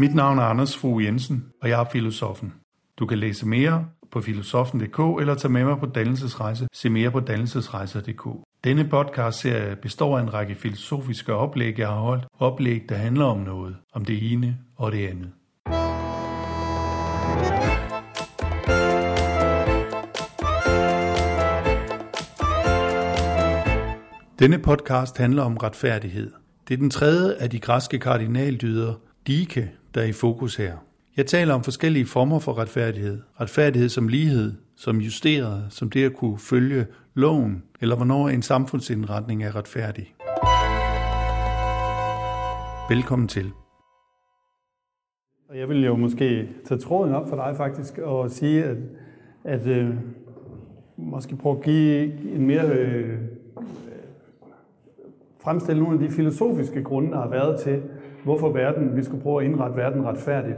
Mit navn er Anders Fogh Jensen, og jeg er filosofen. Du kan læse mere på filosofen.dk eller tage med mig på dannelsesrejse. Se mere på dannelsesrejser.dk. Denne podcast serie består af en række filosofiske oplæg, jeg har holdt. Oplæg, der handler om noget. Om det ene og det andet. Denne podcast handler om retfærdighed. Det er den tredje af de græske kardinaldyder, dike, der er i fokus her. Jeg taler om forskellige former for retfærdighed. Retfærdighed som lighed, som justeret, som det at kunne følge loven, eller hvornår en samfundsindretning er retfærdig. Velkommen til. Og jeg vil jo måske tage tråden op for dig faktisk og sige, at, at øh, måske prøve at give en mere øh, fremstille nogle af de filosofiske grunde, der har været til, hvorfor verden, vi skulle prøve at indrette verden retfærdigt.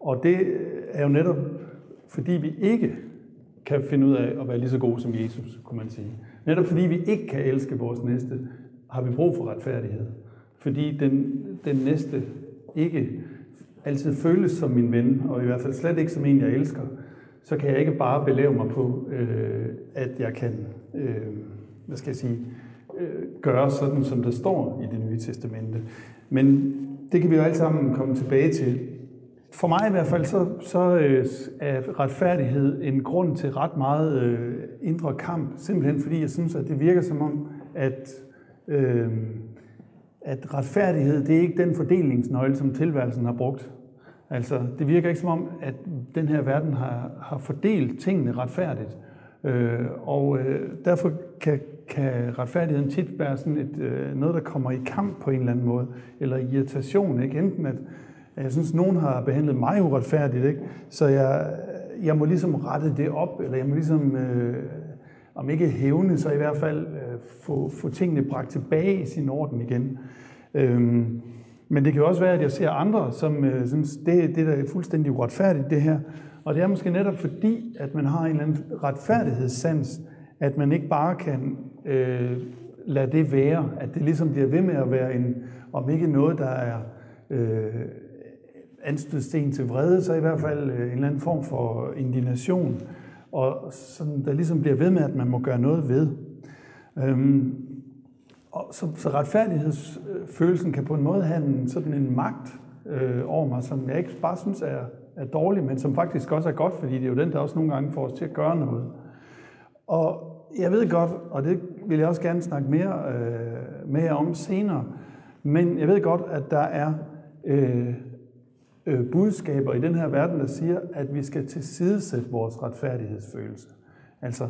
Og det er jo netop, fordi vi ikke kan finde ud af at være lige så gode som Jesus, kunne man sige. Netop fordi vi ikke kan elske vores næste, har vi brug for retfærdighed. Fordi den, den næste ikke altid føles som min ven, og i hvert fald slet ikke som en, jeg elsker, så kan jeg ikke bare belæve mig på, øh, at jeg kan, øh, hvad skal jeg sige, øh, gøre sådan, som der står i det nye testamente. Men det kan vi jo alle sammen komme tilbage til. For mig i hvert fald, så, så øh, er retfærdighed en grund til ret meget øh, indre kamp, simpelthen fordi jeg synes, at det virker som om, at, øh, at retfærdighed, det er ikke den fordelingsnøgle, som tilværelsen har brugt. Altså, det virker ikke som om, at den her verden har, har fordelt tingene retfærdigt. Øh, og øh, derfor kan, kan retfærdigheden tit være sådan et, øh, noget, der kommer i kamp på en eller anden måde, eller irritation. Ikke? Enten at, at jeg synes, at nogen har behandlet mig uretfærdigt, ikke? så jeg, jeg må ligesom rette det op, eller jeg må ligesom, øh, om ikke hævne, så i hvert fald øh, få, få tingene bragt tilbage i sin orden igen. Øhm, men det kan jo også være, at jeg ser andre, som øh, synes, det, det der er fuldstændig uretfærdigt, det her. Og det er måske netop fordi, at man har en eller anden retfærdighedssans, at man ikke bare kan øh, lade det være, at det ligesom bliver ved med at være en, om ikke noget, der er øh, anstødsten til vrede, så i hvert fald øh, en eller anden form for indignation, og sådan, der ligesom bliver ved med, at man må gøre noget ved. Øhm, og så, så retfærdighedsfølelsen kan på en måde have en, sådan en magt øh, over mig, som jeg ikke bare synes er, er dårlig, men som faktisk også er godt, fordi det er jo den, der også nogle gange får os til at gøre noget. Og jeg ved godt, og det vil jeg også gerne snakke mere øh, med jer om senere, men jeg ved godt, at der er øh, øh, budskaber i den her verden, der siger, at vi skal tilsidesætte vores retfærdighedsfølelse. Altså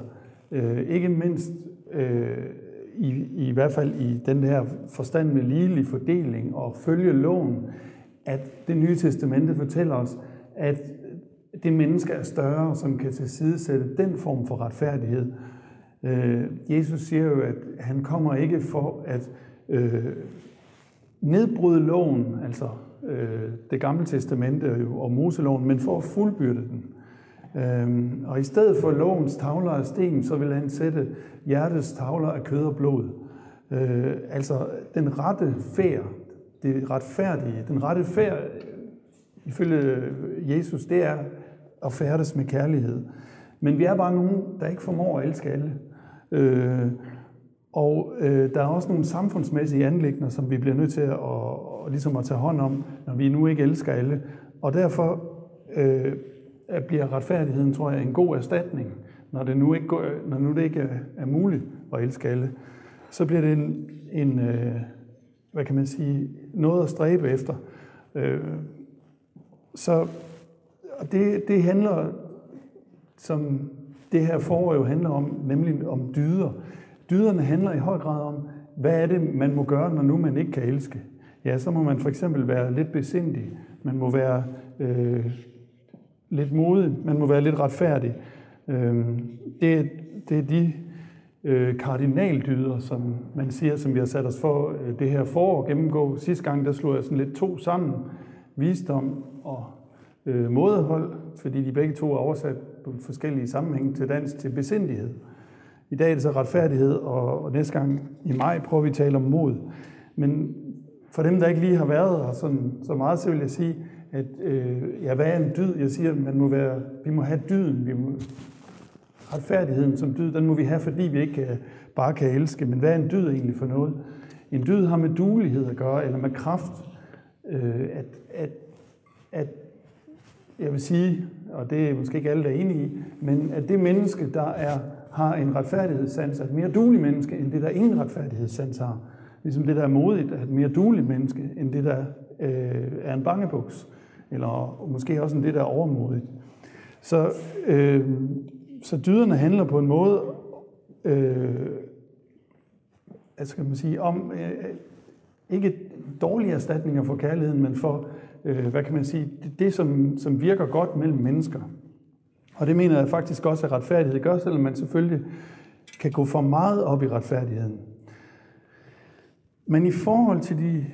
øh, ikke mindst øh, i, i hvert fald i den her forstand med ligelig fordeling og følge loven, at det nye testamente fortæller os, at det menneske er større, som kan tilsidesætte den form for retfærdighed. Øh, Jesus siger jo, at han kommer ikke for at øh, nedbryde loven, altså øh, det gamle testamente og Moseloven, men for at fuldbyrde den. Øhm, og i stedet for lovens tavler af sten, så vil han sætte hjertets tavler af kød og blod. Øh, altså den rette færd, det retfærdige, den rette færd, ifølge Jesus, det er at færdes med kærlighed. Men vi er bare nogen, der ikke formår at elske alle. Øh, og øh, der er også nogle samfundsmæssige anlægner, som vi bliver nødt til at, og, ligesom at tage hånd om, når vi nu ikke elsker alle. Og derfor øh, bliver retfærdigheden, tror jeg, en god erstatning, når det nu ikke, går, når nu det ikke er muligt at elske alle. Så bliver det en, en øh, hvad kan man sige, noget at stræbe efter. Øh, så det, det handler, som det her forår jo handler om, nemlig om dyder. Dyderne handler i høj grad om, hvad er det, man må gøre, når nu man ikke kan elske. Ja, så må man for eksempel være lidt besindig. Man må være øh, lidt modig. Man må være lidt retfærdig. Øh, det, det er de øh, kardinaldyder, som man siger, som vi har sat os for øh, det her forår at gennemgå. Sidste gang, der slog jeg sådan lidt to sammen. Visdom og øh, mådehold, fordi de begge to er oversat på forskellige sammenhænge til dansk til besindighed. I dag er det så retfærdighed, og, næste gang i maj prøver vi at tale om mod. Men for dem, der ikke lige har været her sådan, så meget, så vil jeg sige, at øh, ja, hvad er en dyd? Jeg siger, man må være, vi må have dyden, vi må, retfærdigheden som dyd, den må vi have, fordi vi ikke kan, bare kan elske. Men hvad er en dyd egentlig for noget? En dyd har med duelighed at gøre, eller med kraft. Øh, at, at, at, jeg vil sige, og det er måske ikke alle, der er enige i, men at det menneske, der er, har en retfærdighedssans, er et mere dueligt menneske, end det, der ingen retfærdighedssans har. Ligesom det, der er modigt, er et mere dueligt menneske, end det, der øh, er en bangebuks. Eller måske også end det, der er overmodigt. Så, øh, så dyderne handler på en måde, øh, skal man sige, om øh, ikke dårlige erstatninger for kærligheden, men for, øh, hvad kan man sige, det, det som, som virker godt mellem mennesker. Og det mener jeg faktisk også, at retfærdighed gør, selvom man selvfølgelig kan gå for meget op i retfærdigheden. Men i forhold til de,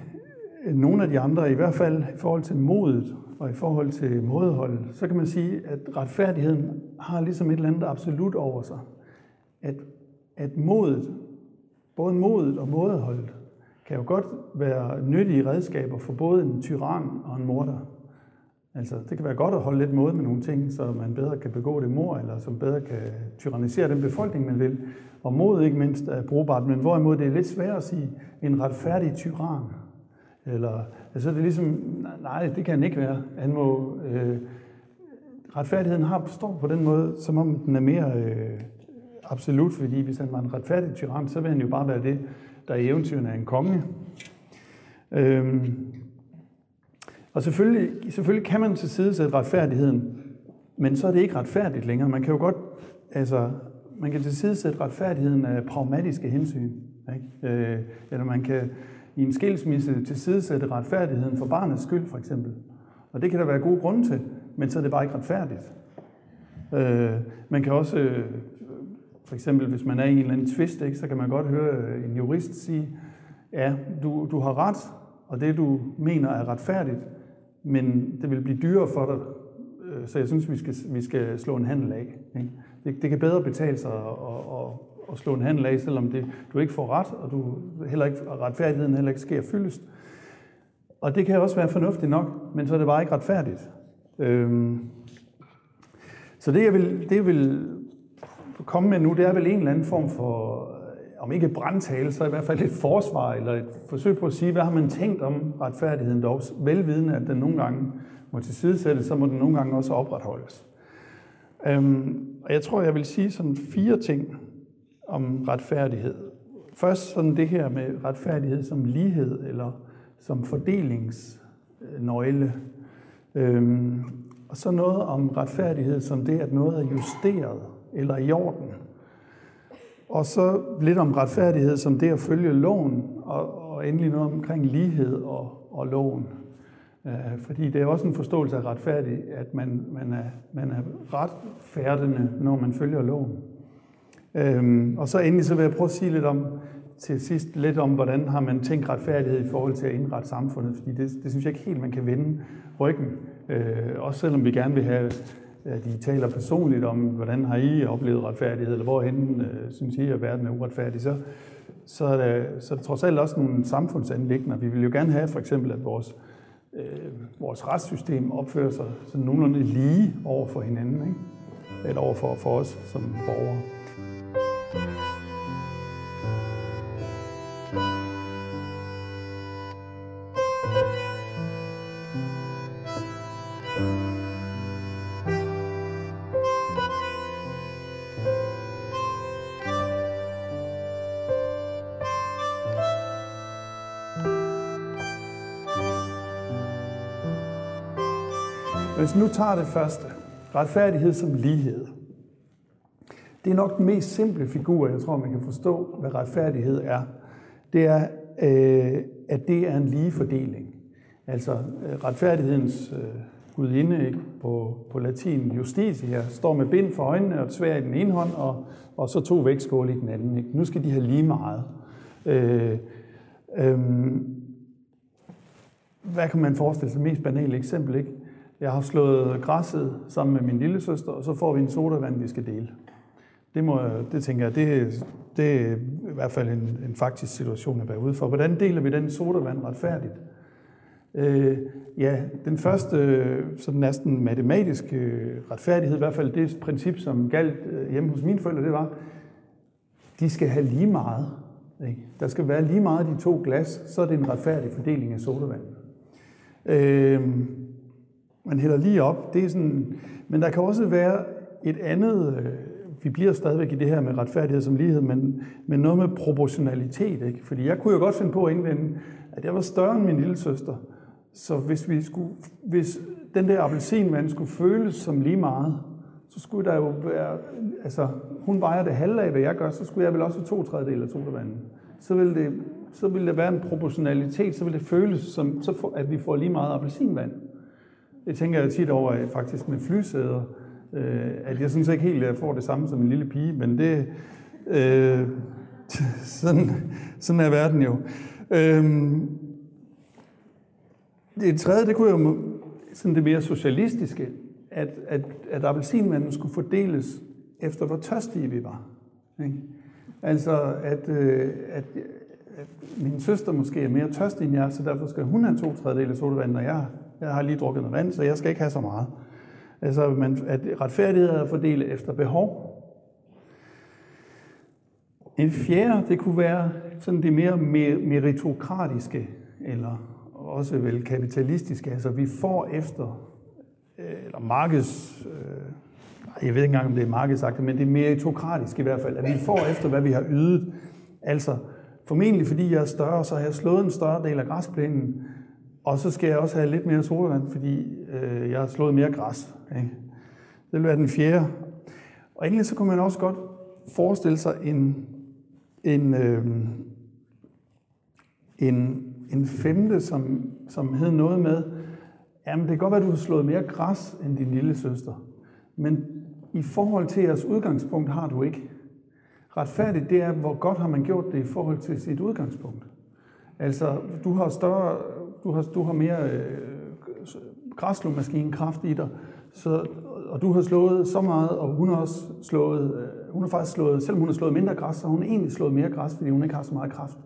øh, nogle af de andre, i hvert fald i forhold til modet og i forhold til mådehold, så kan man sige, at retfærdigheden har ligesom et eller andet absolut over sig. At, at modet, både modet og mådeholdet, kan jo godt være nyttige redskaber for både en tyran og en morder. Altså, det kan være godt at holde lidt måde med nogle ting, så man bedre kan begå det mor, eller som bedre kan tyrannisere den befolkning, man vil. Og mod ikke mindst er brugbart, men hvorimod det er lidt svært at sige en retfærdig tyran. Eller, altså det er ligesom, nej, det kan han ikke være. Han må, øh, retfærdigheden har står på den måde, som om den er mere øh, absolut, fordi hvis han var en retfærdig tyran, så vil han jo bare være det, der i eventyrene er en konge. Øhm, og selvfølgelig, selvfølgelig kan man til side sætte retfærdigheden, men så er det ikke retfærdigt længere. Man kan jo godt, altså, man kan til side sætte retfærdigheden af pragmatiske hensyn. Ikke? Øh, eller man kan i en skilsmisse til side sætte retfærdigheden for barnets skyld, for eksempel. Og det kan der være gode grunde til, men så er det bare ikke retfærdigt. Øh, man kan også, øh, for eksempel hvis man er i en eller anden tvist, ikke, så kan man godt høre øh, en jurist sige, ja, du, du har ret, og det du mener er retfærdigt, men det vil blive dyrere for dig, øh, så jeg synes, vi skal, vi skal slå en handel af. Ikke? Det, det kan bedre betale sig at, at, at slå en handel af, selvom det, du ikke får ret, og du heller ikke, retfærdigheden heller ikke sker fyldest. Og det kan også være fornuftigt nok, men så er det bare ikke retfærdigt. Øhm, så det jeg, vil, det, jeg vil komme med nu, det er vel en eller anden form for øh, om ikke brandtale, så i hvert fald et forsvar eller et forsøg på at sige, hvad har man tænkt om retfærdigheden dog, velvidende, at den nogle gange må tilsidesættes, så må den nogle gange også opretholdes. Øhm, og jeg tror, jeg vil sige sådan fire ting om retfærdighed. Først sådan det her med retfærdighed som lighed eller som fordelingsnøgle. Øhm, og så noget om retfærdighed som det, at noget er justeret eller i orden. Og så lidt om retfærdighed som det at følge loven, og, og endelig noget omkring lighed og, og loven. Øh, fordi det er også en forståelse af retfærdig, at man, man, er, man er retfærdende, når man følger loven. Øhm, og så endelig så vil jeg prøve at sige lidt om, til sidst lidt om, hvordan har man tænkt retfærdighed i forhold til at indrette samfundet, fordi det, det synes jeg ikke helt, man kan vende ryggen. Øh, også selvom vi gerne vil have at I taler personligt om, hvordan har I oplevet retfærdighed, eller hvorhen øh, synes I, at verden er uretfærdig, så, så, er det, så er det trods alt også nogle samfundsanlægner. Vi vil jo gerne have for eksempel, at vores, øh, vores retssystem opfører sig sådan nogenlunde lige over for hinanden, ikke? eller over for, for os som borgere. Hvis nu tager det første, retfærdighed som lighed. Det er nok den mest simple figur, jeg tror, man kan forstå, hvad retfærdighed er. Det er, øh, at det er en lige fordeling. Altså øh, retfærdighedens øh, gudinde ikke? På, på latin, justitia, står med bind for øjnene og tvær i den ene hånd, og, og så to vægtskåle i den anden. Ikke? Nu skal de have lige meget. Øh, øh, hvad kan man forestille sig? Mest banale eksempel, ikke? Jeg har slået græsset sammen med min lille søster, og så får vi en sodavand, vi skal dele. Det, må, det tænker jeg, det, det er i hvert fald en, en faktisk situation at være ude for. Hvordan deler vi den sodavand retfærdigt? Øh, ja, den første sådan næsten matematiske øh, retfærdighed, i hvert fald det princip, som galt øh, hjemme hos mine forældre, det var, de skal have lige meget. Ikke? Der skal være lige meget de to glas, så er det en retfærdig fordeling af sodavand. Øh, man hælder lige op, det er sådan, men der kan også være et andet, øh, vi bliver stadigvæk i det her med retfærdighed som lighed, men, men noget med proportionalitet. Ikke? Fordi jeg kunne jo godt finde på at indvende, at jeg var større end min lille søster. Så hvis, vi skulle, hvis den der appelsinvand skulle føles som lige meget, så skulle der jo være, altså hun vejer det halve af, hvad jeg gør, så skulle jeg vel også have to tredjedel af sodavanden. Så ville, det, så ville der være en proportionalitet, så ville det føles som, så for, at vi får lige meget appelsinvand. Det tænker jeg tit over øh, faktisk med flysæder, øh, at jeg synes ikke helt, at jeg får det samme som en lille pige, men det, øh, sådan, sådan er verden jo. Øh, det tredje, det kunne jo sådan det mere socialistiske, at, at, at appelsinvanden skulle fordeles efter, hvor tørstige vi var. Ikke? Altså, at, øh, at, at min søster måske er mere tørstig end jeg, så derfor skal hun have to tredjedele sodavand, og jeg, jeg har lige drukket noget vand, så jeg skal ikke have så meget. Altså, man, at retfærdighed er fordelt efter behov. En fjerde, det kunne være sådan det mere meritokratiske, eller også vel kapitalistiske. Altså vi får efter, øh, eller markeds, øh, jeg ved ikke engang, om det er markedsagtigt, men det er meritokratisk i hvert fald, at vi får efter, hvad vi har ydet. Altså formentlig fordi jeg er større, så har jeg slået en større del af græsplænen, og så skal jeg også have lidt mere solvand, fordi øh, jeg har slået mere græs. Ikke? Det vil være den fjerde. Og egentlig så kunne man også godt forestille sig en, en, øh, en en femte, som, som hed noget med, jamen det kan godt være, at du har slået mere græs end din lille søster, men i forhold til jeres udgangspunkt har du ikke. Retfærdigt, det er, hvor godt har man gjort det i forhold til sit udgangspunkt. Altså, du har større, du har, du har mere øh, græslåmaskinekraft i dig, så, og du har slået så meget, og hun har også slået, øh, hun har faktisk slået, selvom hun har slået mindre græs, så har hun egentlig slået mere græs, fordi hun ikke har så meget kraft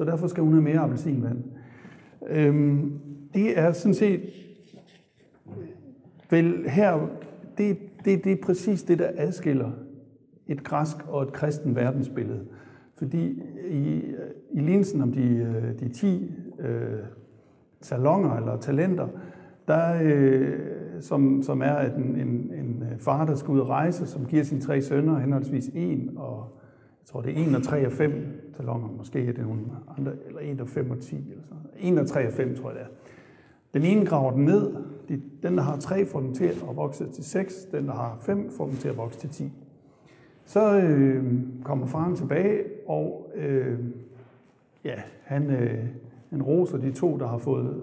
så derfor skal hun have mere appelsinvand. Øhm, det er sådan set vel her, det, det, det er præcis det, der adskiller et græsk og et kristen verdensbillede. Fordi i, i linsen om de, øh, de 10 øh, salonger eller talenter, der, øh, som, som er en, en, en øh, far, der skal ud og rejse, som giver sine tre sønner henholdsvis en og jeg tror det er 1 og 3 og 5 talonger, måske er det nogle andre, eller 1 og 5 og 10, eller sådan 1 og 3 og 5, tror jeg det er. Den ene graver den ned, den der har 3 får den til at vokse til 6, den der har 5 får den til at vokse til 10. Så øh, kommer faren tilbage, og øh, ja, han, øh, han roser de to, der har fået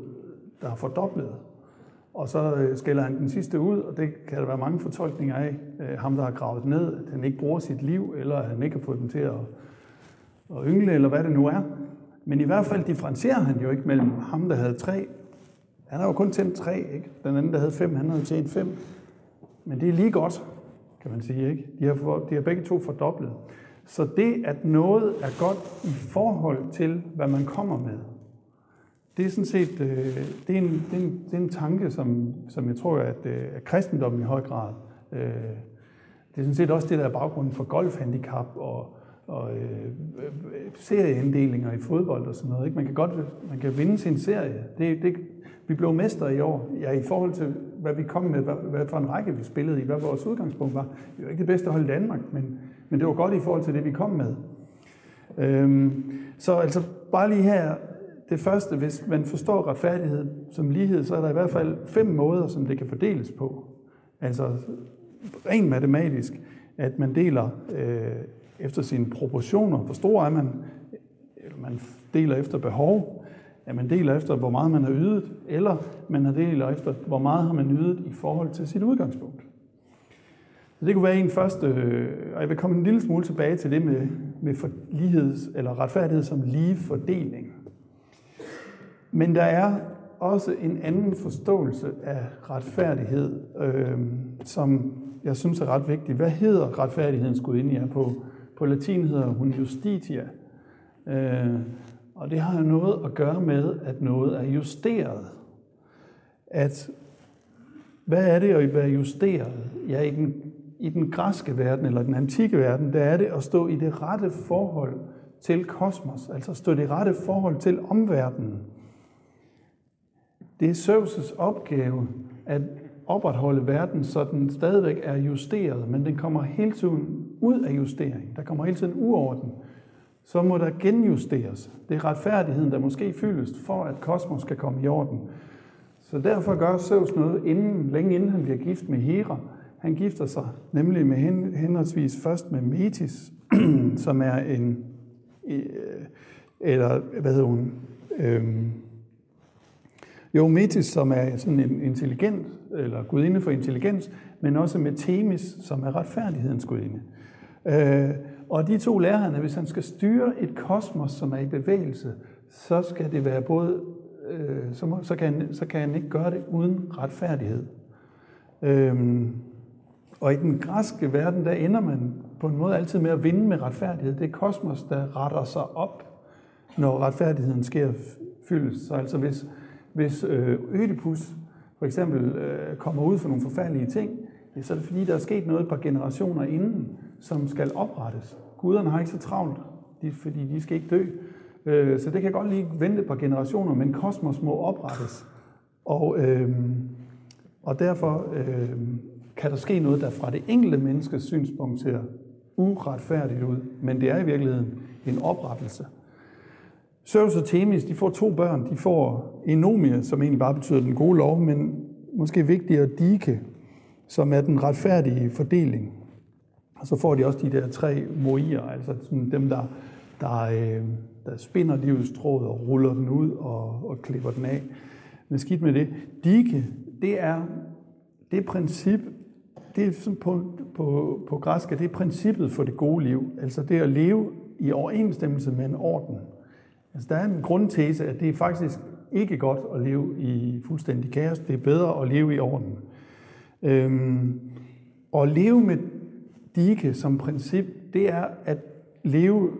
der har fordoblet og så øh, skælder han den sidste ud, og det kan der være mange fortolkninger af. Øh, ham, der har gravet ned, at han ikke bruger sit liv, eller at han ikke har fået dem til at, at yngle, eller hvad det nu er. Men i hvert fald differencierer han jo ikke mellem ham, der havde tre. Han har jo kun tændt tre, ikke? Den anden, der havde fem, han havde tjent fem. Men det er lige godt, kan man sige, ikke? De har, for, de har begge to fordoblet. Så det, at noget er godt i forhold til, hvad man kommer med, det er sådan set øh, det er en, det er en, det er en tanke, som, som jeg tror, at, øh, at kristendommen i høj grad, øh, det er sådan set også det, der er baggrunden for golfhandicap og, og øh, øh serieinddelinger i fodbold og sådan noget. Ikke? Man kan godt man kan vinde sin serie. Det, det, vi blev mestre i år, ja, i forhold til, hvad vi kom med, hvad, hvad for en række vi spillede i, hvad vores udgangspunkt var. Vi var ikke det bedste hold i Danmark, men, men det var godt i forhold til det, vi kom med. Øhm, så altså bare lige her, det første, hvis man forstår retfærdighed som lighed, så er der i hvert fald fem måder, som det kan fordeles på. Altså rent matematisk, at man deler øh, efter sine proportioner. Hvor stor er man? Eller man deler efter behov. At man deler efter, hvor meget man har ydet. Eller man deler efter, hvor meget har man ydet i forhold til sit udgangspunkt. Så det kunne være en første, øh, og jeg vil komme en lille smule tilbage til det med, med for ligheds, eller retfærdighed som lige fordeling. Men der er også en anden forståelse af retfærdighed, øh, som jeg synes er ret vigtig. Hvad hedder retfærdighedens gudinde? Ja, på, på latin hedder hun Justitia. Øh, Og det har jo noget at gøre med, at noget er justeret. At, hvad er det at være justeret? Ja, i den, i den græske verden, eller den antikke verden, der er det at stå i det rette forhold til kosmos, altså stå i det rette forhold til omverdenen. Det er Zeus' opgave at opretholde verden, så den stadigvæk er justeret, men den kommer hele tiden ud af justering. Der kommer hele tiden uorden. Så må der genjusteres. Det er retfærdigheden, der måske fyldes, for at kosmos skal komme i orden. Så derfor gør Zeus noget inden, længe inden han bliver gift med Hera. Han gifter sig nemlig med henholdsvis først med Metis, som er en, øh, eller hvad hedder hun, øhm, jo, Metis, som er sådan en intelligent, eller gudinde for intelligens, men også med Themis, som er retfærdighedens gudinde. Øh, og de to lærer han, at hvis han skal styre et kosmos, som er i bevægelse, så skal det være både, øh, så, må, så, kan han, så kan han ikke gøre det uden retfærdighed. Øhm, og i den græske verden, der ender man på en måde altid med at vinde med retfærdighed. Det er kosmos, der retter sig op, når retfærdigheden sker fyldes. Så altså hvis, hvis øh, Ødipus for eksempel øh, kommer ud for nogle forfærdelige ting, ja, så er det fordi, der er sket noget et par generationer inden, som skal oprettes. Guderne har ikke så travlt, de, fordi de skal ikke dø. Øh, så det kan godt lige vente et par generationer, men kosmos må oprettes. Og, øh, og derfor øh, kan der ske noget, der fra det enkelte menneskes synspunkt ser uretfærdigt ud, men det er i virkeligheden en oprettelse. Zeus og Themis, de får to børn. De får Enomia, som egentlig bare betyder den gode lov, men måske vigtigere Dike, som er den retfærdige fordeling. Og så får de også de der tre moier, altså sådan dem, der, der, øh, der spinder livets tråd og ruller den ud og, og klipper den af. Men skidt med det. Dike, det er det princip, det er sådan på, på, på græsk, det er princippet for det gode liv. Altså det at leve i overensstemmelse med en orden. Altså, der er en grundtese, at det er faktisk ikke godt at leve i fuldstændig kaos. Det er bedre at leve i orden. Øhm, og at leve med dike som princip, det er at leve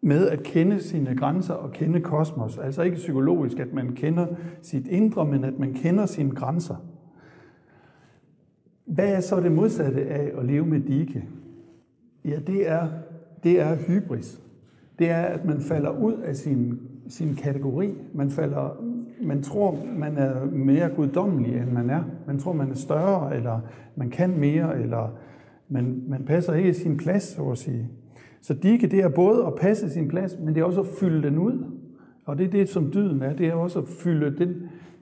med at kende sine grænser og kende kosmos. Altså ikke psykologisk, at man kender sit indre, men at man kender sine grænser. Hvad er så det modsatte af at leve med dike? Ja, det er, det er hybris det er, at man falder ud af sin, sin kategori. Man, falder, man tror, man er mere guddommelig, end man er. Man tror, man er større, eller man kan mere, eller man, man passer ikke sin plads, så at sige. Så dike, det er både at passe sin plads, men det er også at fylde den ud. Og det er det, som dyden er. Det er også at fylde den,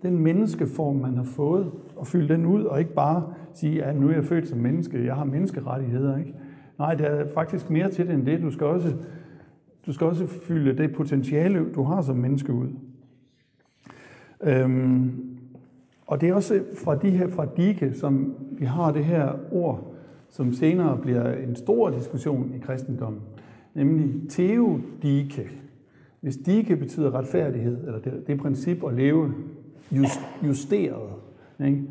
den menneskeform, man har fået, og fylde den ud, og ikke bare sige, at nu er jeg født som menneske, jeg har menneskerettigheder. Ikke? Nej, der er faktisk mere til det end det. Du skal også du skal også fylde det potentiale, du har som menneske ud. Øhm, og det er også fra de her fra dike, som vi har det her ord, som senere bliver en stor diskussion i kristendommen, nemlig teodike. Hvis dike betyder retfærdighed, eller det, det princip at leve just, justeret, ikke?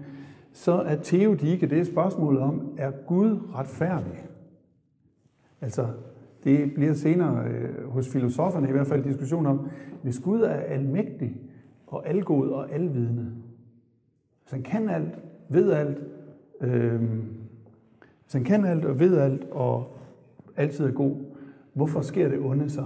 så er teodike det er spørgsmålet om, er Gud retfærdig? Altså, det bliver senere øh, hos filosoferne i hvert fald diskussion om, hvis Gud er almægtig og algod og alvidende, hvis han kan alt, ved alt, øh, hvis han kan alt og ved alt og altid er god, hvorfor sker det onde så?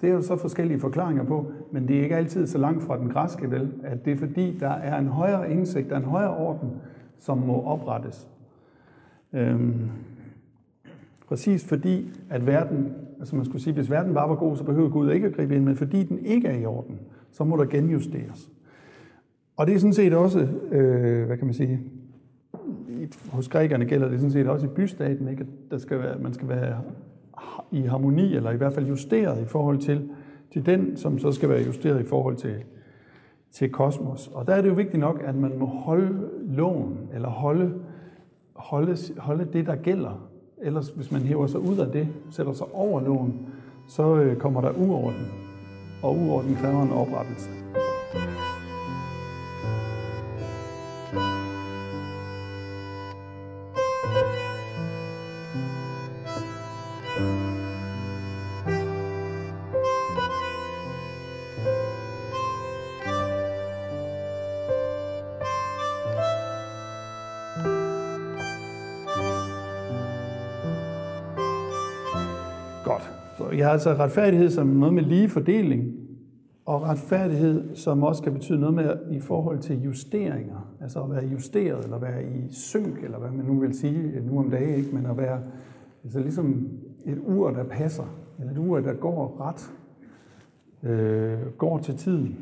Det er jo så forskellige forklaringer på, men det er ikke altid så langt fra den græske vel, at det er fordi, der er en højere indsigt, der er en højere orden, som må oprettes. Øhm, Præcis fordi, at verden, altså man skulle sige, hvis verden bare var god, så behøver Gud ikke at gribe ind, men fordi den ikke er i orden, så må der genjusteres. Og det er sådan set også, øh, hvad kan man sige, hos grækerne gælder det sådan set også i bystaten, ikke? at der skal være, man skal være i harmoni, eller i hvert fald justeret i forhold til, til den, som så skal være justeret i forhold til, til kosmos. Og der er det jo vigtigt nok, at man må holde loven, eller holde, holde, holde det, der gælder Ellers, hvis man hæver sig ud af det, sætter sig over loven, så øh, kommer der uorden. Og uorden kræver en oprettelse. Jeg har altså retfærdighed som noget med lige fordeling, og retfærdighed, som også kan betyde noget med i forhold til justeringer, altså at være justeret, eller være i synk, eller hvad man nu vil sige øh, nu om dagen, ikke? men at være altså ligesom et ur, der passer, eller et ur, der går ret, øh, går til tiden.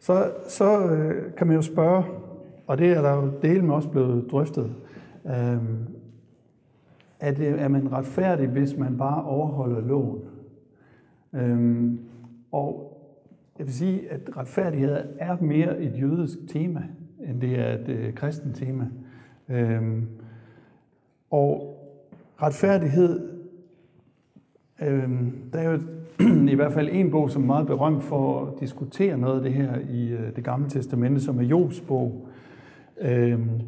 Så, så øh, kan man jo spørge, og det er der jo del med også blevet drøftet, øh, er, det, øh, er man retfærdig, hvis man bare overholder loven? Øhm, og jeg vil sige, at retfærdighed er mere et jødisk tema, end det er et øh, kristent tema. Øhm, og retfærdighed, øhm, der er jo i hvert fald en bog, som er meget berømt for at diskutere noget af det her i øh, det gamle testamente, som er Jobs bog. Øhm,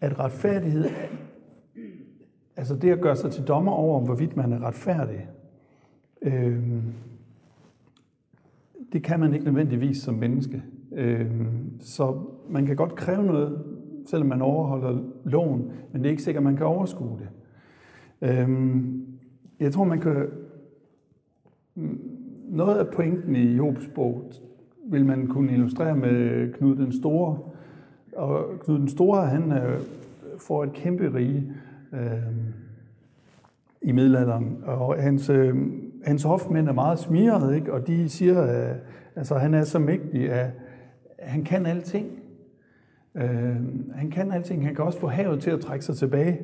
at retfærdighed, altså det at gøre sig til dommer over, hvorvidt man er retfærdig, øh, det kan man ikke nødvendigvis som menneske. Øh, så man kan godt kræve noget, selvom man overholder loven, men det er ikke sikkert, at man kan overskue det. Øh, jeg tror, man kan... Noget af pointen i Jobs bog vil man kunne illustrere med Knud den Store. Og Knud den Store, han øh, får et kæmpe rige øh, i middelalderen, og hans, øh, hans hofmænd er meget smiret, ikke? og de siger, at altså, han er så mægtig, at han kan alting. Øh, han kan alting. Han kan også få havet til at trække sig tilbage.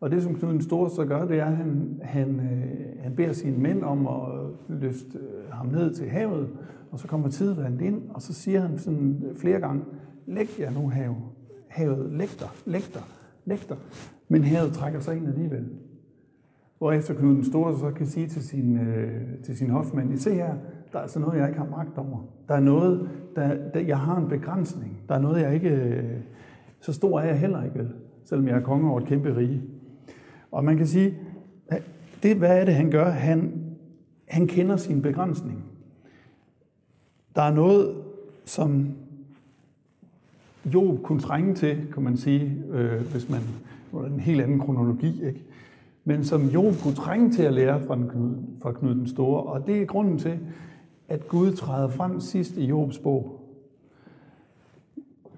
Og det, som Knud den Store så gør, det er, at han, han, øh, han beder sine mænd om at løfte øh, ham ned til havet, og så kommer tidvandet ind, og så siger han sådan flere gange, læg jer nu havet, Havet, læg dig, læg dig, læg dig. Men havet trækker sig ind alligevel. efter Knud den Store så kan sige til sin, øh, til sin hofmand, se her, der er altså noget, jeg ikke har magt over. Der er noget, der, der, jeg har en begrænsning. Der er noget, jeg ikke... Øh, så stor er jeg heller ikke, vel? Selvom jeg er konge over et kæmpe rige. Og man kan sige, det, hvad er det, han gør? Han, han kender sin begrænsning. Der er noget, som Job kunne trænge til, kan man sige, øh, hvis man... En helt anden kronologi, ikke? Men som Job kunne trænge til at lære fra, den Knud, fra Knud den Store. Og det er grunden til, at Gud træder frem sidst i Jobs bog.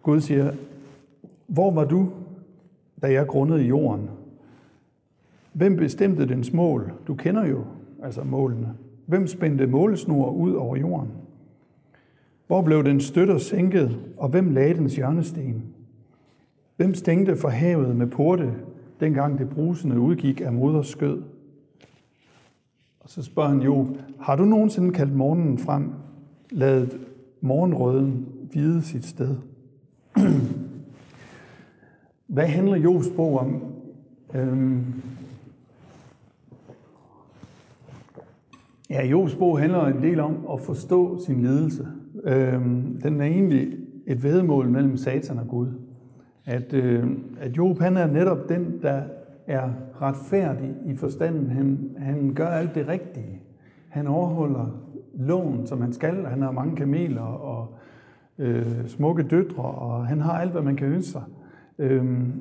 Gud siger, hvor var du, da jeg grundede jorden? Hvem bestemte dens mål? Du kender jo altså målene. Hvem spændte målesnor ud over jorden? Hvor blev den støtter sænket, og hvem lagde dens hjørnesten? Hvem stængte for havet med porte, dengang det brusende udgik af moders skød? Og så spørger han jo, har du nogensinde kaldt morgenen frem, ladet morgenrøden vide sit sted? Hvad handler Jobs bog om? Øhm, ja, Jobs bog handler en del om at forstå sin lidelse. Øhm, den er egentlig et vedmål mellem Satan og Gud. At, øh, at Job han er netop den, der er retfærdig i forstanden. Han, han gør alt det rigtige. Han overholder loven, som han skal. Han har mange kameler og øh, smukke døtre, og han har alt, hvad man kan ønske sig. Øhm,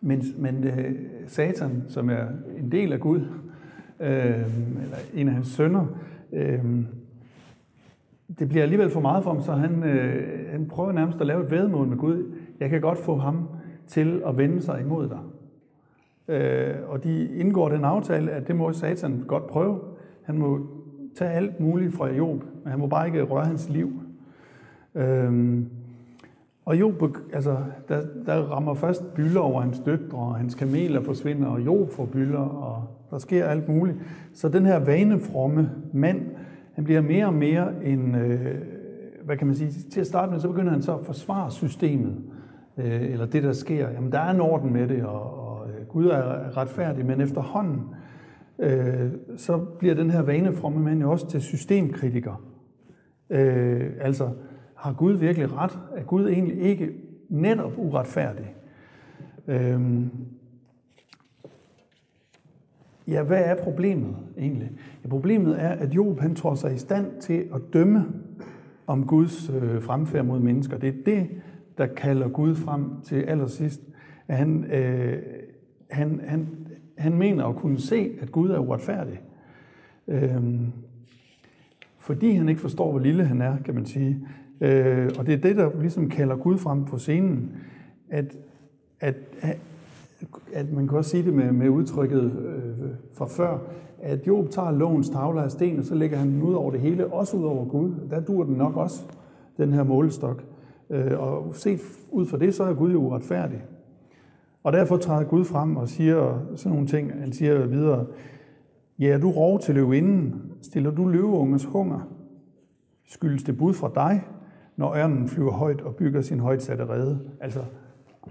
men men øh, Satan, som er en del af Gud, øh, eller en af hans sønner, øh, det bliver alligevel for meget for ham, så han, øh, han prøver nærmest at lave et vedmål med Gud. Jeg kan godt få ham til at vende sig imod dig. Øh, og de indgår den aftale, at det må Satan godt prøve. Han må tage alt muligt fra Job, men han må bare ikke røre hans liv. Øh, og Job, altså, der, der rammer først bylder over hans døtre, og hans kameler forsvinder, og Job får bylder, og der sker alt muligt. Så den her vanefromme mand, han bliver mere og mere en, øh, hvad kan man sige, til at starte med, så begynder han så at forsvare systemet, øh, eller det, der sker. Jamen, der er en orden med det, og, og øh, Gud er retfærdig, men efterhånden, øh, så bliver den her vanefromme mand jo også til systemkritiker. Øh, altså, har Gud virkelig ret? Er Gud egentlig ikke netop uretfærdig? Øh, Ja, hvad er problemet egentlig? Ja, problemet er, at Job han tror sig i stand til at dømme om Guds øh, fremfærd mod mennesker. Det er det, der kalder Gud frem til allersidst. At han, øh, han, han, han mener at kunne se, at Gud er uretfærdig. Øhm, fordi han ikke forstår, hvor lille han er, kan man sige. Øh, og det er det, der ligesom kalder Gud frem på scenen. At, at, at man kan også sige det med, med udtrykket øh, fra før, at Job tager lovens tavler af sten, og så lægger han den ud over det hele, også ud over Gud. Der dur den nok også, den her målestok. Øh, og set ud fra det, så er Gud jo uretfærdig. Og derfor træder Gud frem og siger sådan nogle ting. Han siger videre, Ja, du rov til løvinden, stiller du løveunges hunger. Skyldes det bud fra dig, når ørnen flyver højt og bygger sin højtsatte rede? Altså,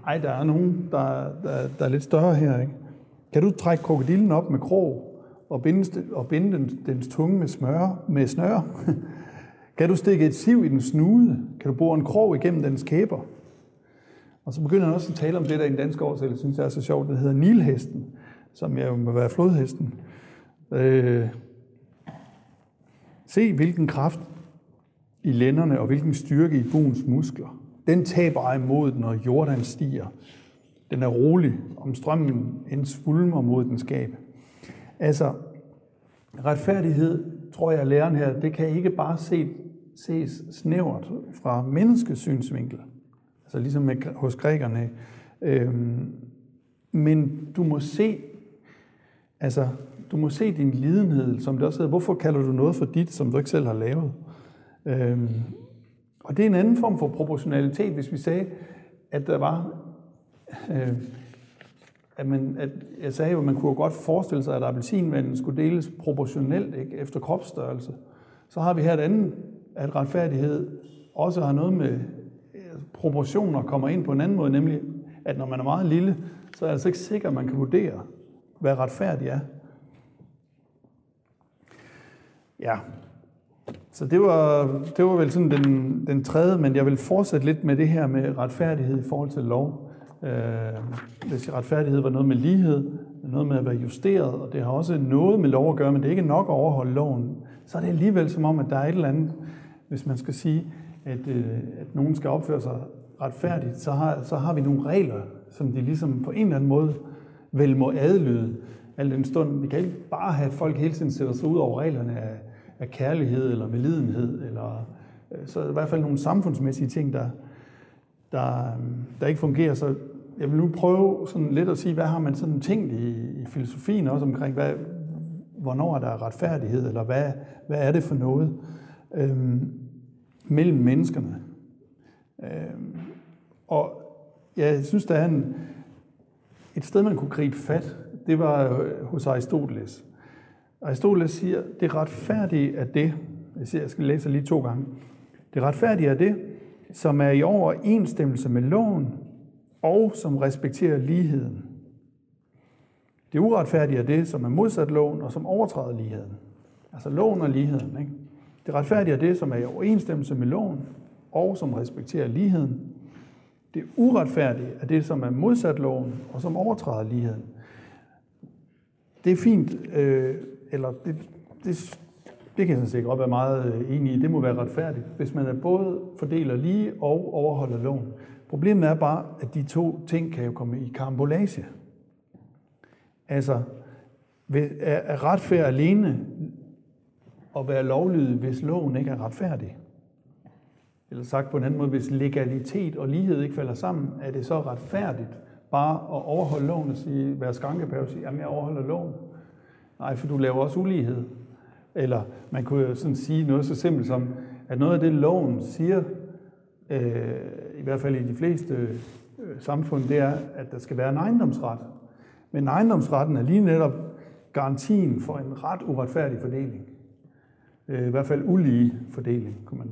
ej, der er nogen, der, der, der er lidt større her, ikke? Kan du trække krokodillen op med krog og binde, og binde den, dens tunge med, smør, med snør? kan du stikke et siv i den snude? Kan du bore en krog igennem dens kæber? Og så begynder han også at tale om det, der i en dansk oversættelse synes jeg er så sjovt, det hedder Nilhesten, som jo må være flodhesten. Øh, se, hvilken kraft i lænderne og hvilken styrke i buens muskler. Den taber ej mod, når Jordan stiger. Den er rolig, om strømmen end svulmer mod den skab. Altså, retfærdighed, tror jeg, læreren her, det kan ikke bare se, ses snævert fra menneskesynsvinkel. Altså ligesom med, hos grækerne. Øhm, men du må se, altså du må se din lidenhed, som det også hedder. Hvorfor kalder du noget for dit, som du ikke selv har lavet? Øhm, og det er en anden form for proportionalitet, hvis vi sagde, at der var... Øh, at man, at jeg sagde jo, at man kunne godt forestille sig, at appelsinvandet skulle deles proportionelt ikke, efter kropsstørrelse. Så har vi her et andet, at retfærdighed også har noget med øh, proportioner kommer ind på en anden måde, nemlig at når man er meget lille, så er det altså ikke sikkert, at man kan vurdere, hvad retfærdigt er. Ja, så det var, det var vel sådan den, den tredje, men jeg vil fortsætte lidt med det her med retfærdighed i forhold til lov. Øh, hvis retfærdighed var noget med lighed, noget med at være justeret, og det har også noget med lov at gøre, men det er ikke nok at overholde loven, så er det alligevel som om, at der er et eller andet, hvis man skal sige, at, øh, at nogen skal opføre sig retfærdigt, så har, så har vi nogle regler, som de ligesom på en eller anden måde vel må adlyde. Al den stund, vi kan ikke bare have, at folk hele tiden sætter sig ud over reglerne af, af kærlighed eller medlidenhed, eller, øh, så er der i hvert fald nogle samfundsmæssige ting, der, der, øh, der ikke fungerer. Så jeg vil nu prøve sådan lidt at sige, hvad har man sådan tænkt i, i filosofien også omkring, hvad, hvornår er der retfærdighed, eller hvad, hvad er det for noget øhm, mellem menneskerne. Øh, og jeg synes, der er en, et sted, man kunne gribe fat, det var øh, hos Aristoteles. Aristoteles siger, det retfærdige er det, jeg, siger, jeg skal læse lige to gange, det retfærdige er det, som er i overensstemmelse med loven, og som respekterer ligheden. Det uretfærdige er det, som er modsat loven, og som overtræder ligheden. Altså loven og ligheden. Ikke? Det retfærdige er det, som er i overensstemmelse med loven, og som respekterer ligheden. Det uretfærdige er det, som er modsat loven, og som overtræder ligheden. Det er fint, øh, eller det, det, det kan jeg sådan set godt være meget øh, enig i. Det må være retfærdigt, hvis man er både fordeler lige og overholder loven. Problemet er bare, at de to ting kan jo komme i karambolage. Altså, er retfærd alene at være lovlydig, hvis loven ikke er retfærdig? Eller sagt på en anden måde, hvis legalitet og lighed ikke falder sammen, er det så retfærdigt bare at overholde loven og sige, være skankepæv og sige, jamen jeg overholder loven. Nej, for du laver også ulighed. Eller man kunne jo sådan sige noget så simpelt som, at noget af det, loven siger, øh, i hvert fald i de fleste øh, samfund, det er, at der skal være en ejendomsret. Men ejendomsretten er lige netop garantien for en ret uretfærdig fordeling. Øh, I hvert fald ulige fordeling, kunne man,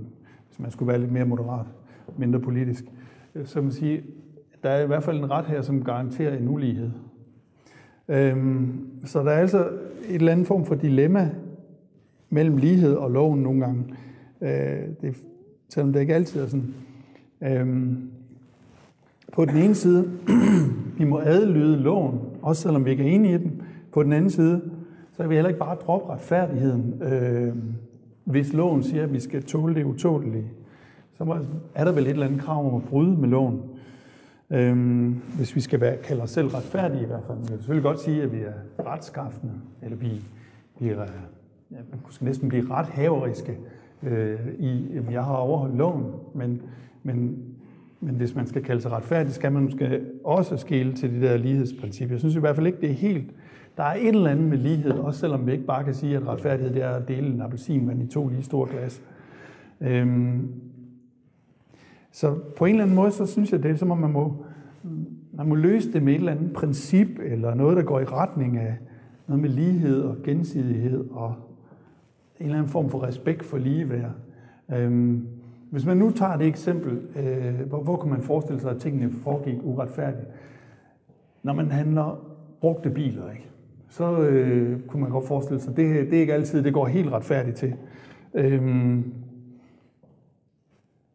hvis man skulle være lidt mere moderat, mindre politisk. Øh, så man sige, der er i hvert fald en ret her, som garanterer en ulighed. Øhm, så der er altså et eller andet form for dilemma mellem lighed og loven nogle gange. Øh, det, selvom det ikke altid er sådan. Øhm, på den ene side, vi må adlyde loven, også selvom vi ikke er enige i den. På den anden side, så kan vi heller ikke bare droppe retfærdigheden, øh, hvis loven siger, at vi skal tåle det utålige. Så er der vel et eller andet krav om at bryde med loven. Øhm, hvis vi skal være, kalde os selv retfærdige i hvert fald. Vi kan selvfølgelig godt sige, at vi er retskaffende, eller vi, vi er ja, man skal næsten blive ret haveriske øh, i, at jeg har overholdt loven, men, men, men hvis man skal kalde sig retfærdig, skal man måske også skille til det der lighedsprincip. Jeg synes i hvert fald ikke, det er helt... Der er et eller andet med lighed, også selvom vi ikke bare kan sige, at retfærdighed det er at dele en appelsin i to lige store glas. Øhm, så på en eller anden måde, så synes jeg, det er som om, man må, man må løse det med et eller andet princip, eller noget, der går i retning af noget med lighed og gensidighed, og en eller anden form for respekt for ligeværd. Øhm, hvis man nu tager det eksempel, øh, hvor, hvor kan man forestille sig, at tingene foregik uretfærdigt? Når man handler brugte biler, ikke? Så øh, kunne man godt forestille sig, at det, det er ikke altid, det går helt retfærdigt til. Øhm,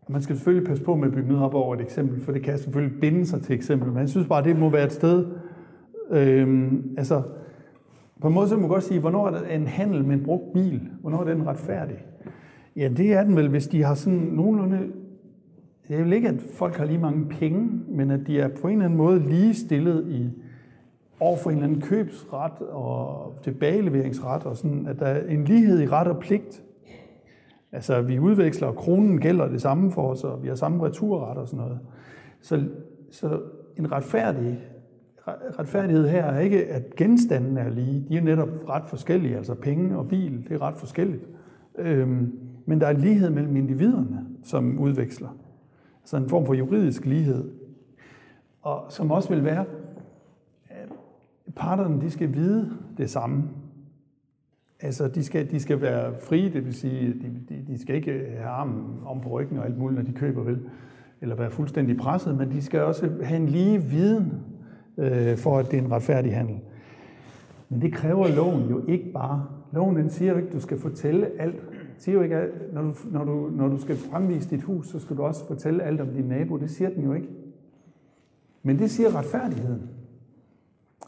man skal selvfølgelig passe på med at bygge noget op over et eksempel, for det kan selvfølgelig binde sig til eksempel. Men jeg synes bare, det må være et sted, øhm, altså på en måde så må man godt sige, hvornår er en handel med en brugt bil? Hvornår er den retfærdig? Ja, det er den vel, hvis de har sådan nogenlunde... Det er vel ikke, at folk har lige mange penge, men at de er på en eller anden måde lige stillet i over for en eller anden købsret og tilbageleveringsret, og sådan, at der er en lighed i ret og pligt. Altså, vi udveksler, og kronen gælder det samme for os, og vi har samme returret og sådan noget. Så, så en retfærdig, retfærdighed her er ikke, at genstandene er lige. De er netop ret forskellige, altså penge og bil, det er ret forskelligt. Øhm, men der er lighed mellem individerne, som udveksler. Altså en form for juridisk lighed. Og som også vil være, parterne de skal vide det samme. Altså, de skal, de skal være frie, det vil sige, de, de, de skal ikke have armen om på ryggen og alt muligt, når de køber vel, eller være fuldstændig presset, men de skal også have en lige viden øh, for, at det er en retfærdig handel. Men det kræver loven jo ikke bare. Loven den siger jo ikke, at du skal fortælle alt. Den siger jo ikke, at når du, når, du, når du skal fremvise dit hus, så skal du også fortælle alt om din nabo. Det siger den jo ikke. Men det siger retfærdigheden.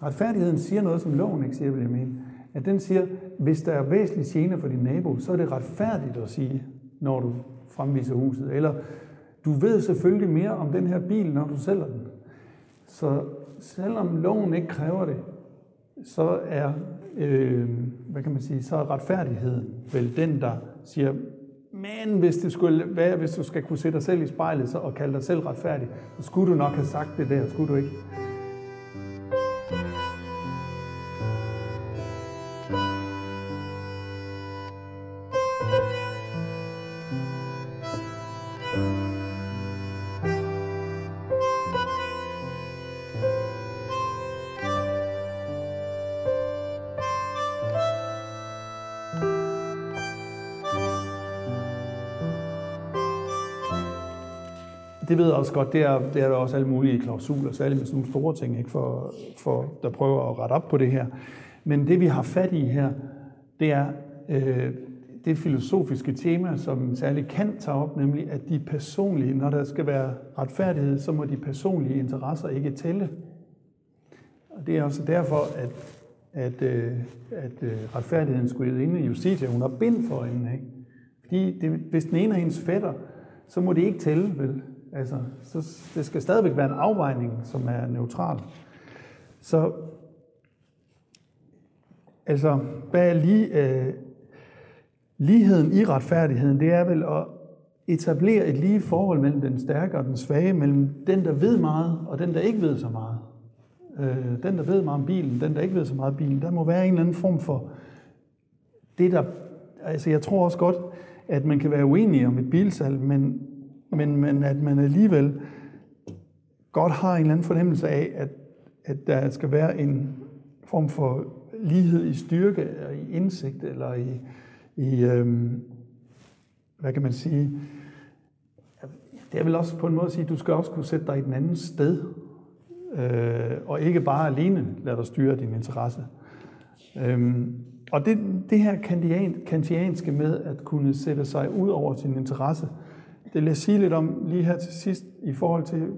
Retfærdigheden siger noget, som loven ikke siger, vil jeg mene at den siger, hvis der er væsentlig gene for din nabo, så er det retfærdigt at sige, når du fremviser huset. Eller du ved selvfølgelig mere om den her bil, når du sælger den. Så selvom loven ikke kræver det, så er, øh, hvad kan man sige, så er retfærdigheden vel den, der siger, men hvis det skulle være, hvis du skal kunne se dig selv i spejlet så, og kalde dig selv retfærdig, så skulle du nok have sagt det der, skulle du ikke? Det ved jeg også godt, det er, det er der også alle mulige klausuler, særligt med sådan nogle store ting, ikke, for, for der prøver at rette op på det her. Men det vi har fat i her, det er øh, det filosofiske tema, som særligt Kant tager op, nemlig at de personlige, når der skal være retfærdighed, så må de personlige interesser ikke tælle. Og det er også derfor, at, at, øh, at øh, retfærdigheden skulle inde i Justitia, hun har bind for hende. Ikke? Fordi det, hvis den ene er hendes fætter, så må det ikke tælle, vel? Altså, så det skal stadigvæk være en afvejning, som er neutral. Så altså, hvad er lige, øh, ligheden i retfærdigheden? Det er vel at etablere et lige forhold mellem den stærke og den svage, mellem den, der ved meget, og den, der ikke ved så meget. Øh, den, der ved meget om bilen, den, der ikke ved så meget om bilen. Der må være en eller anden form for det, der... Altså, jeg tror også godt, at man kan være uenig om et bilsalg, men men, men at man alligevel godt har en eller anden fornemmelse af, at, at der skal være en form for lighed i styrke, eller i indsigt, eller i, i øhm, hvad kan man sige, det er vel også på en måde at sige, at du skal også kunne sætte dig i den anden sted, øh, og ikke bare alene lade dig styre din interesse. Øhm, og det, det her kantianske med at kunne sætte sig ud over sin interesse, det vil jeg sige lidt om lige her til sidst, i forhold til,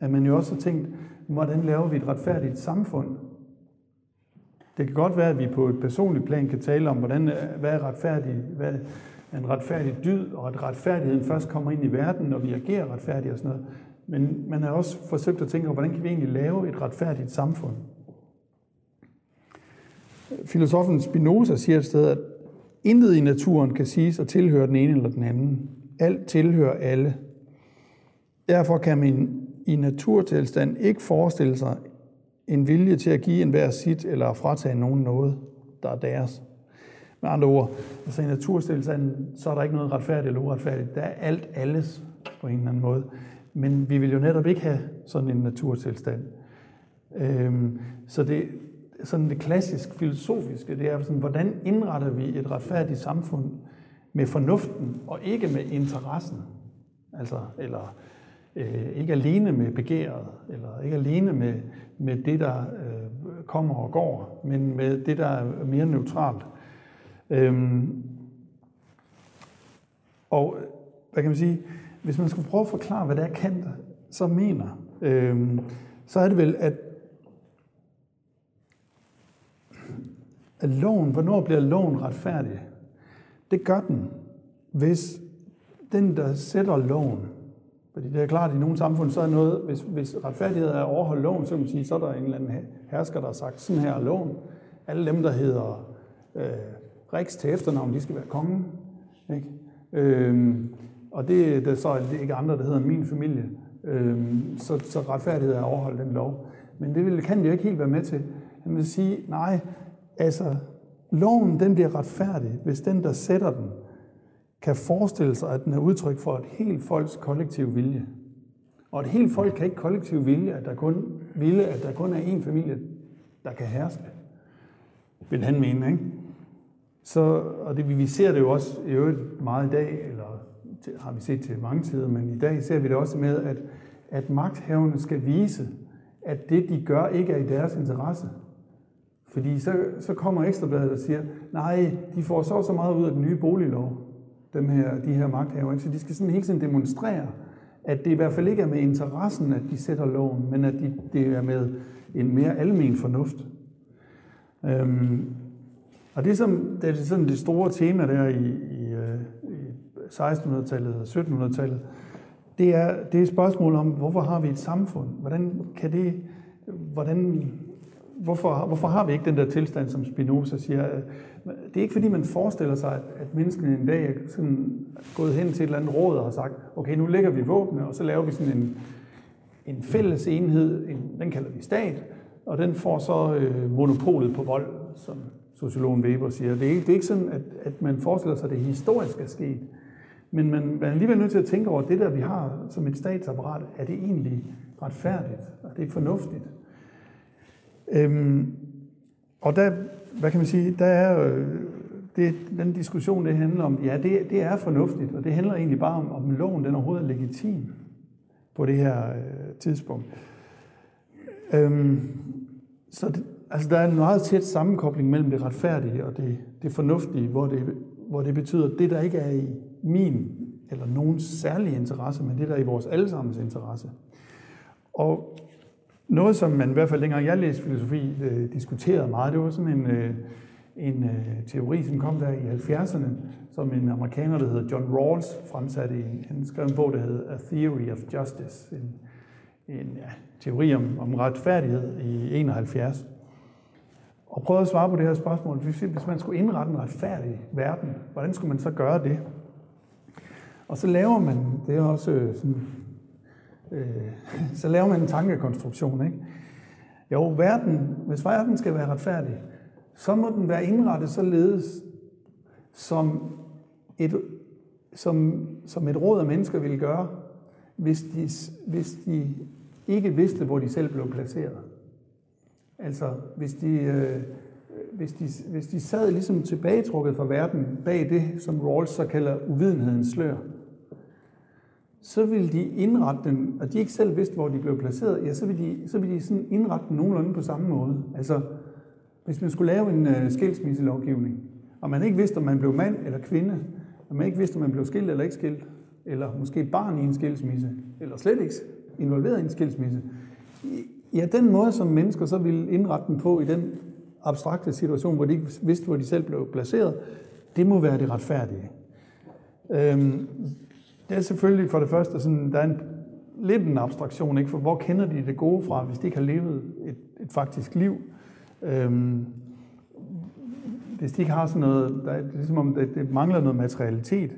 at man jo også har tænkt, hvordan laver vi et retfærdigt samfund? Det kan godt være, at vi på et personligt plan kan tale om, hvordan, hvad er retfærdig, hvad er en retfærdig dyd, og at retfærdigheden først kommer ind i verden, når vi agerer retfærdigt og sådan noget. Men man har også forsøgt at tænke over, hvordan kan vi egentlig lave et retfærdigt samfund? Filosofen Spinoza siger et sted, at intet i naturen kan siges at tilhøre den ene eller den anden. Alt tilhører alle. Derfor kan man i naturtilstand ikke forestille sig en vilje til at give enhver sit eller at fratage nogen noget, der er deres. Med andre ord, altså i naturtilstanden, så er der ikke noget retfærdigt eller uretfærdigt. Der er alt alles på en eller anden måde. Men vi vil jo netop ikke have sådan en naturtilstand. Øhm, så det, sådan det klassisk filosofiske, det er sådan, hvordan indretter vi et retfærdigt samfund med fornuften og ikke med interessen? Altså, eller øh, ikke alene med begæret, eller ikke alene med, med det, der øh, kommer og går, men med det, der er mere neutralt. Øhm, og hvad kan man sige, hvis man skulle prøve at forklare, hvad det er Kant så mener, øhm, så er det vel, at, at loven, hvornår bliver loven retfærdig? Det gør den, hvis den, der sætter loven, fordi det er klart, at i nogle samfund, så er noget, hvis, hvis retfærdighed er at overholde loven, så kan man sige, så er der en eller anden hersker, der har sagt, sådan her er loven. Alle dem, der hedder øh, Riks til efternavn, de skal være kongen. Ikke? Øhm, og det, det er så ikke andre, der hedder min familie. Øhm, så, så retfærdighed er at overholde den lov. Men det vil, kan vi jo ikke helt være med til. Han vil sige, nej, altså, loven den bliver retfærdig, hvis den, der sætter den, kan forestille sig, at den er udtryk for et helt folks kollektiv vilje. Og et helt folk kan ikke kollektiv vilje, at der kun, ville, at der kun er én familie, der kan herske. Vil han mene, ikke? Så, og det, vi ser det jo også i øvrigt meget i dag, eller har vi set til mange tider, men i dag ser vi det også med, at, at magthaverne skal vise, at det, de gør, ikke er i deres interesse. Fordi så, så kommer Ekstrabladet og siger, nej, de får så så meget ud af den nye boliglov, dem her, de her magthavere. Så de skal sådan hele tiden demonstrere, at det i hvert fald ikke er med interessen, at de sætter loven, men at de, det er med en mere almen fornuft. Øhm, og det, som, det er sådan det store tema der i, i, øh, i 1600-tallet og 1700-tallet, det er, det er et spørgsmål om, hvorfor har vi et samfund? Hvordan kan det, hvordan, hvorfor, hvorfor har vi ikke den der tilstand, som Spinoza siger? Det er ikke fordi, man forestiller sig, at, at menneskene en dag er sådan gået hen til et eller andet råd og har sagt, okay, nu lægger vi våbne, og så laver vi sådan en, en fælles enhed, en, den kalder vi stat, og den får så øh, monopolet på vold, som sociologen Weber siger. Det er ikke, det er ikke sådan, at, at man forestiller sig, at det historisk er sket. Men man, man er alligevel nødt til at tænke over, at det der, vi har som et statsapparat, er det egentlig retfærdigt? Og det er fornuftigt? Øhm, og der, hvad kan man sige, der er øh, det, den diskussion, det handler om, ja, det, det er fornuftigt, og det handler egentlig bare om, om loven den overhovedet er legitim på det her øh, tidspunkt. Øhm, så det, altså, der er en meget tæt sammenkobling mellem det retfærdige og det, det fornuftige, hvor det, hvor det betyder, at det, der ikke er i min eller nogens særlige interesse, men det, der er i vores allesammens interesse. Og noget, som man i hvert fald dengang jeg læste filosofi, øh, diskuterede meget, det var sådan en, øh, en øh, teori, som kom der i 70'erne, som en amerikaner, der hedder John Rawls, fremsatte i, han skrev en bog, der hedder A Theory of Justice, en, en ja, teori om, om retfærdighed i 71. Og prøvede at svare på det her spørgsmål. Hvis man skulle indrette en retfærdig verden, hvordan skulle man så gøre det? Og så laver man, det er også øh, sådan øh, så laver man en tankekonstruktion. Ikke? Jo, verden, hvis verden skal være retfærdig, så må den være indrettet således, som et, som, som et råd af mennesker ville gøre, hvis de, hvis de ikke vidste, hvor de selv blev placeret. Altså, hvis de, øh, hvis de, hvis de sad ligesom tilbagetrukket fra verden bag det, som Rawls så kalder uvidenhedens slør, så vil de indrette dem, og de ikke selv vidste, hvor de blev placeret, ja, så vil de, så vil de sådan indrette dem nogenlunde på samme måde. Altså, hvis man skulle lave en øh, skilsmisselovgivning, og man ikke vidste, om man blev mand eller kvinde, og man ikke vidste, om man blev skilt eller ikke skilt, eller måske barn i en skilsmisse, eller slet ikke involveret i en skilsmisse, ja, den måde, som mennesker så ville indrette dem på i den abstrakte situation, hvor de ikke vidste, hvor de selv blev placeret, det må være det retfærdige. Øhm, det er selvfølgelig for det første sådan, der er en, lidt en abstraktion, ikke? for hvor kender de det gode fra, hvis de ikke har levet et, et faktisk liv? Øhm, hvis de ikke har sådan noget, der er, det er ligesom om, det, det mangler noget materialitet.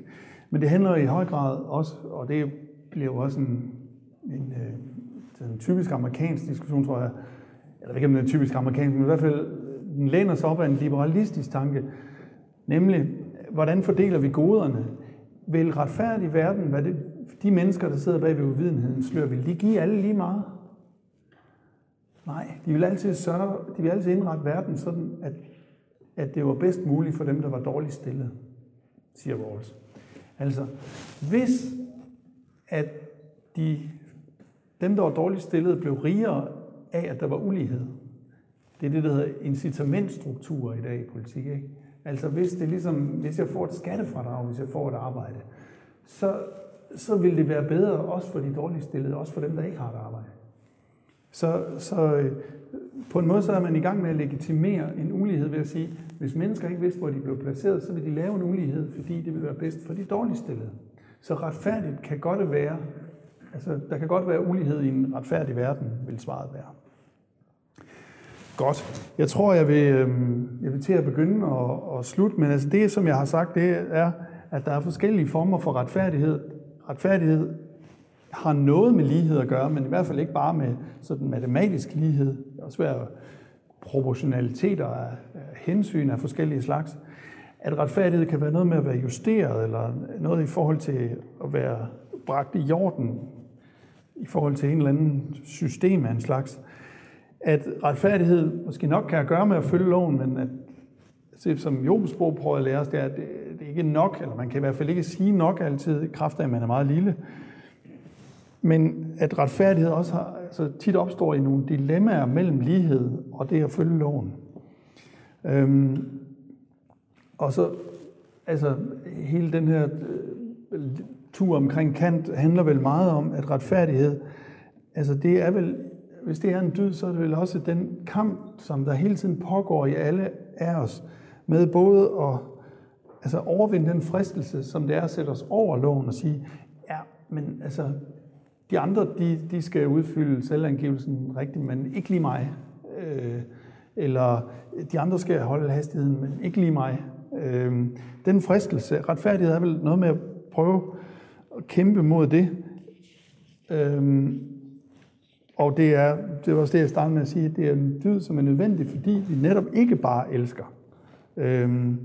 Men det handler i høj grad også, og det bliver jo også en, en, øh, en, en typisk amerikansk diskussion, tror jeg. eller ikke, om den er typisk amerikansk, men i hvert fald, den læner sig op af en liberalistisk tanke, nemlig, hvordan fordeler vi goderne? Vil retfærdig verden, hvad det, de mennesker, der sidder bag ved uvidenheden slør, vil de give alle lige meget? Nej, de vil altid sørge, de vil altid indrette verden sådan, at, at det var bedst muligt for dem, der var dårligt stillet, siger Rawls. Altså, hvis at de, dem, der var dårligt stillet, blev rigere af, at der var ulighed, det er det, der hedder incitamentstrukturer i dag i politik. Ikke? Altså hvis, det ligesom, hvis jeg får et skattefradrag, hvis jeg får et arbejde, så, så vil det være bedre også for de dårligt stillede, også for dem, der ikke har et arbejde. Så, så øh, på en måde så er man i gang med at legitimere en ulighed ved at sige, hvis mennesker ikke vidste, hvor de blev placeret, så vil de lave en ulighed, fordi det vil være bedst for de dårligt stillede. Så retfærdigt kan godt være, altså der kan godt være ulighed i en retfærdig verden, vil svaret være. Godt. Jeg tror, jeg vil, øhm, jeg vil til at begynde og, og slutte, men altså det, som jeg har sagt, det er, at der er forskellige former for retfærdighed. Retfærdighed har noget med lighed at gøre, men i hvert fald ikke bare med sådan matematisk lighed. Det er også være proportionaliteter af hensyn af forskellige slags. At retfærdighed kan være noget med at være justeret, eller noget i forhold til at være bragt i jorden, i forhold til en eller anden system af en slags. At retfærdighed måske nok kan have at gøre med at følge loven, men at det, som Jobs bog prøver at lære os, det er, at det, det er ikke nok, eller man kan i hvert fald ikke sige nok altid, i kraft af, at man er meget lille. Men at retfærdighed også har, altså tit opstår i nogle dilemmaer mellem lighed og det at følge loven. Øhm, og så, altså hele den her øh, tur omkring Kant handler vel meget om, at retfærdighed, altså det er vel, hvis det er en dyd, så er det vel også den kamp, som der hele tiden pågår i alle af os, med både at altså overvinde den fristelse, som det er at sætte os over loven og sige, ja, men altså, de andre, de, de skal udfylde selvangivelsen rigtigt, men ikke lige mig. Øh, eller de andre skal holde hastigheden, men ikke lige mig. Øh, den fristelse, retfærdighed er vel noget med at prøve at kæmpe mod det. Øh, og det er, det var også det, jeg startede med at sige, det er en dyd, som er nødvendig, fordi vi netop ikke bare elsker. Øhm,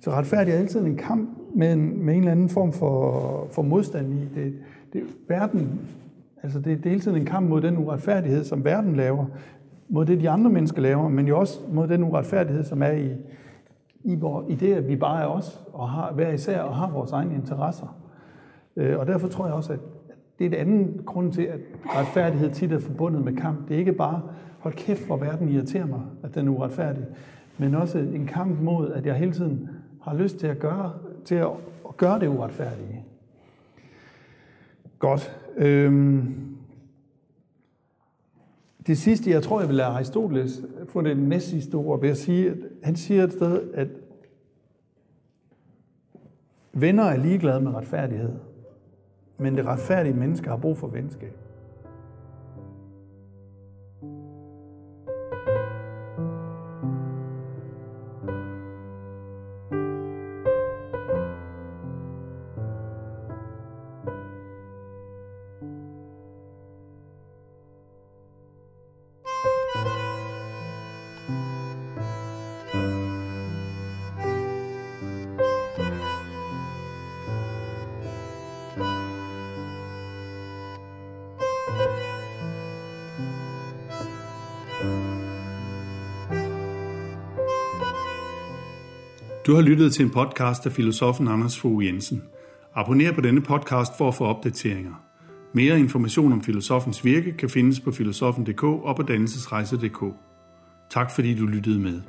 så retfærdighed er altid en kamp med en, med en eller anden form for, for modstand i det. det verden Altså det er hele tiden en kamp mod den uretfærdighed, som verden laver, mod det, de andre mennesker laver, men jo også mod den uretfærdighed, som er i, i, vor, i det, at vi bare er os, og har hver især, og har vores egne interesser. Øh, og derfor tror jeg også, at det er et andet grund til, at retfærdighed tit er forbundet med kamp. Det er ikke bare, hold kæft, hvor verden irriterer mig, at den er uretfærdig, men også en kamp mod, at jeg hele tiden har lyst til at gøre, til at, at gøre det uretfærdige. Godt. Øhm, det sidste, jeg tror, jeg vil lade Aristoteles få det næst sidste ord ved at sige, at han siger et sted, at venner er ligeglade med retfærdighed, men det retfærdige menneske har brug for venskab. Du har lyttet til en podcast af filosofen Anders Fogh Jensen. Abonner på denne podcast for at få opdateringer. Mere information om filosofens virke kan findes på filosofen.dk og på dannelsesrejse.dk. Tak fordi du lyttede med.